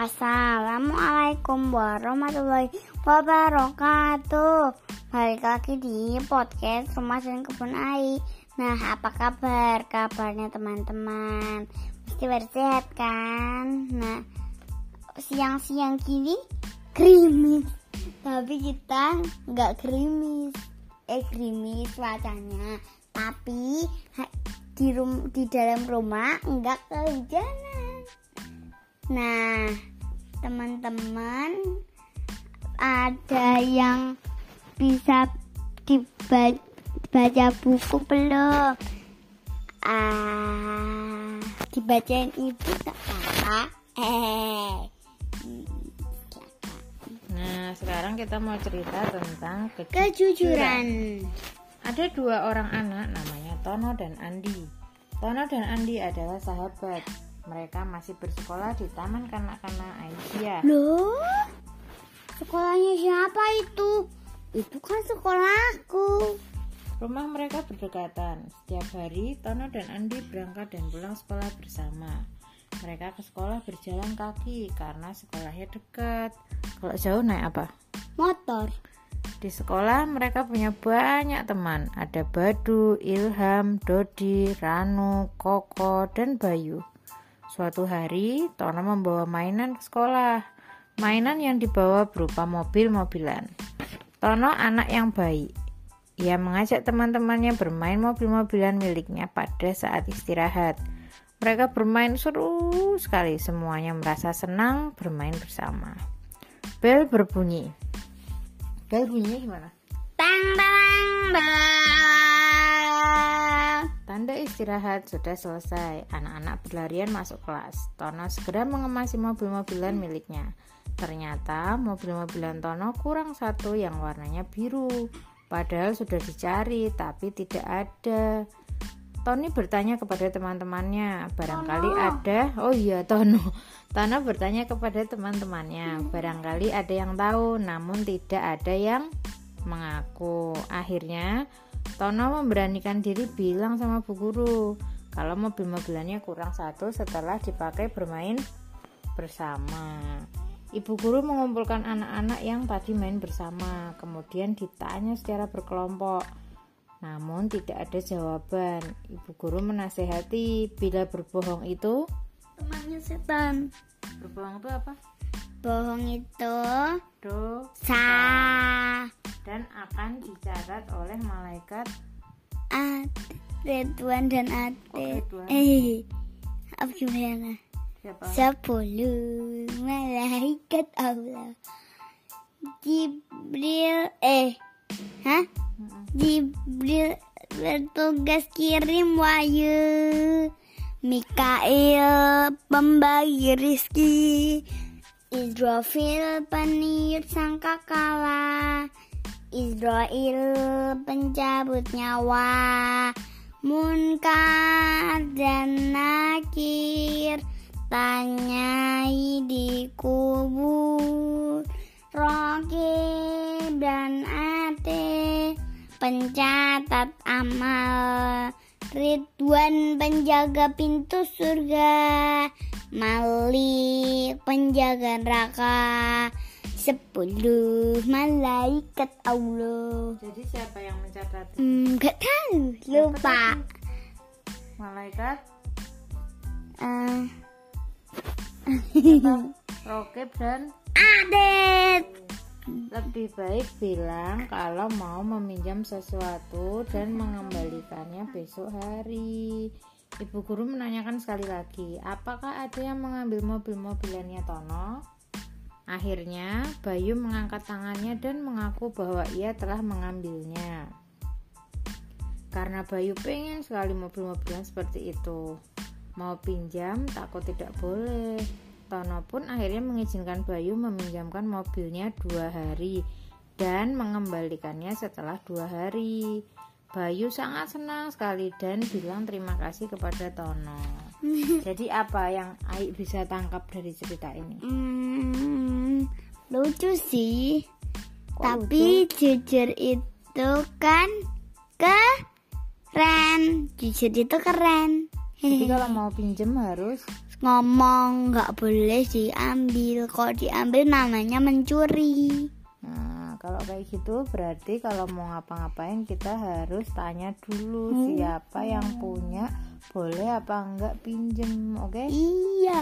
Assalamualaikum warahmatullahi wabarakatuh. Balik lagi di podcast Rumah dan Kebun Ai Nah apa kabar? Kabarnya teman-teman? Pasti bersehat kan? Nah siang-siang gini krimis Tapi kita nggak krimis Eh krimis cuacanya Tapi di, rum di dalam rumah nggak kehujanan. Nah, teman-teman ada yang bisa dibaca buku belum? Ah, dibacain ibu tak apa? Eh. Nah, sekarang kita mau cerita tentang kejujuran. Kejujuran. Ada dua orang anak namanya Tono dan Andi. Tono dan Andi adalah sahabat mereka masih bersekolah di Taman Kanak-kanak Aisyah. Loh? Sekolahnya siapa itu? Itu kan sekolahku. Rumah mereka berdekatan. Setiap hari, Tono dan Andi berangkat dan pulang sekolah bersama. Mereka ke sekolah berjalan kaki karena sekolahnya dekat. Kalau jauh naik apa? Motor. Di sekolah mereka punya banyak teman. Ada Badu, Ilham, Dodi, Ranu, Koko, dan Bayu. Suatu hari, Tono membawa mainan ke sekolah. Mainan yang dibawa berupa mobil-mobilan. Tono anak yang baik. Ia mengajak teman-temannya bermain mobil-mobilan miliknya pada saat istirahat. Mereka bermain seru sekali, semuanya merasa senang bermain bersama. Bel berbunyi. Bel bunyinya gimana? Tang tang tang. Tanda istirahat sudah selesai. Anak-anak berlarian masuk kelas. Tono segera mengemasi mobil-mobilan miliknya. Ternyata mobil-mobilan Tono kurang satu yang warnanya biru. Padahal sudah dicari, tapi tidak ada. Tony bertanya kepada teman-temannya, barangkali Tono. ada. Oh iya, Tono. Tono bertanya kepada teman-temannya, barangkali ada yang tahu, namun tidak ada yang mengaku. Akhirnya, Tono memberanikan diri bilang sama Bu Guru kalau mobil-mobilannya kurang satu setelah dipakai bermain bersama. Ibu guru mengumpulkan anak-anak yang tadi main bersama, kemudian ditanya secara berkelompok. Namun tidak ada jawaban. Ibu guru menasehati bila berbohong itu Temannya setan. berbohong itu apa? Bohong itu Dosa sa dan akan dicatat oleh malaikat Ad Ridwan dan Oh, Ade. Ridwan. Eh, apa gimana? siapa? Sepuluh malaikat Allah. Jibril eh, hah? Jibril bertugas kirim wahyu. Mikail pembagi rizki. Israfil peniup sangkakala. Israel pencabut nyawa. Munkar dan nakir tanyai di kubur. Rokib dan ate pencatat amal. Ridwan penjaga pintu surga. Malik penjaga neraka. Sepuluh malaikat Allah. Jadi siapa yang mencatat? Hmm, gak tahu, lupa. Malaikat siapa? Rokib dan Adet. lebih baik bilang kalau mau meminjam sesuatu dan mengembalikannya besok hari. Ibu guru menanyakan sekali lagi, apakah ada yang mengambil mobil-mobilannya Tono? Akhirnya, Bayu mengangkat tangannya dan mengaku bahwa ia telah mengambilnya. Karena Bayu pengen sekali mobil-mobilan seperti itu. Mau pinjam, takut tidak boleh. Tono pun akhirnya mengizinkan Bayu meminjamkan mobilnya dua hari dan mengembalikannya setelah dua hari. Bayu sangat senang sekali dan bilang terima kasih kepada Tono. Jadi apa yang Aik bisa tangkap dari cerita ini? Hmm, lucu sih. Kok Tapi jujur itu kan keren. Jujur itu keren. Jadi kalau mau pinjem harus ngomong nggak boleh diambil kalau diambil namanya mencuri kalau kayak gitu berarti kalau mau ngapa-ngapain kita harus tanya dulu Hmm. siapa yang punya, boleh apa enggak pinjem, oke? iya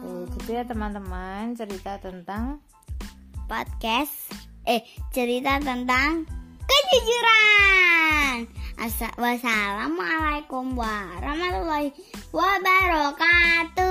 Oke, gitu ya teman-teman cerita tentang podcast eh cerita tentang kejujuran wassalamualaikum warahmatullahi wabarakatuh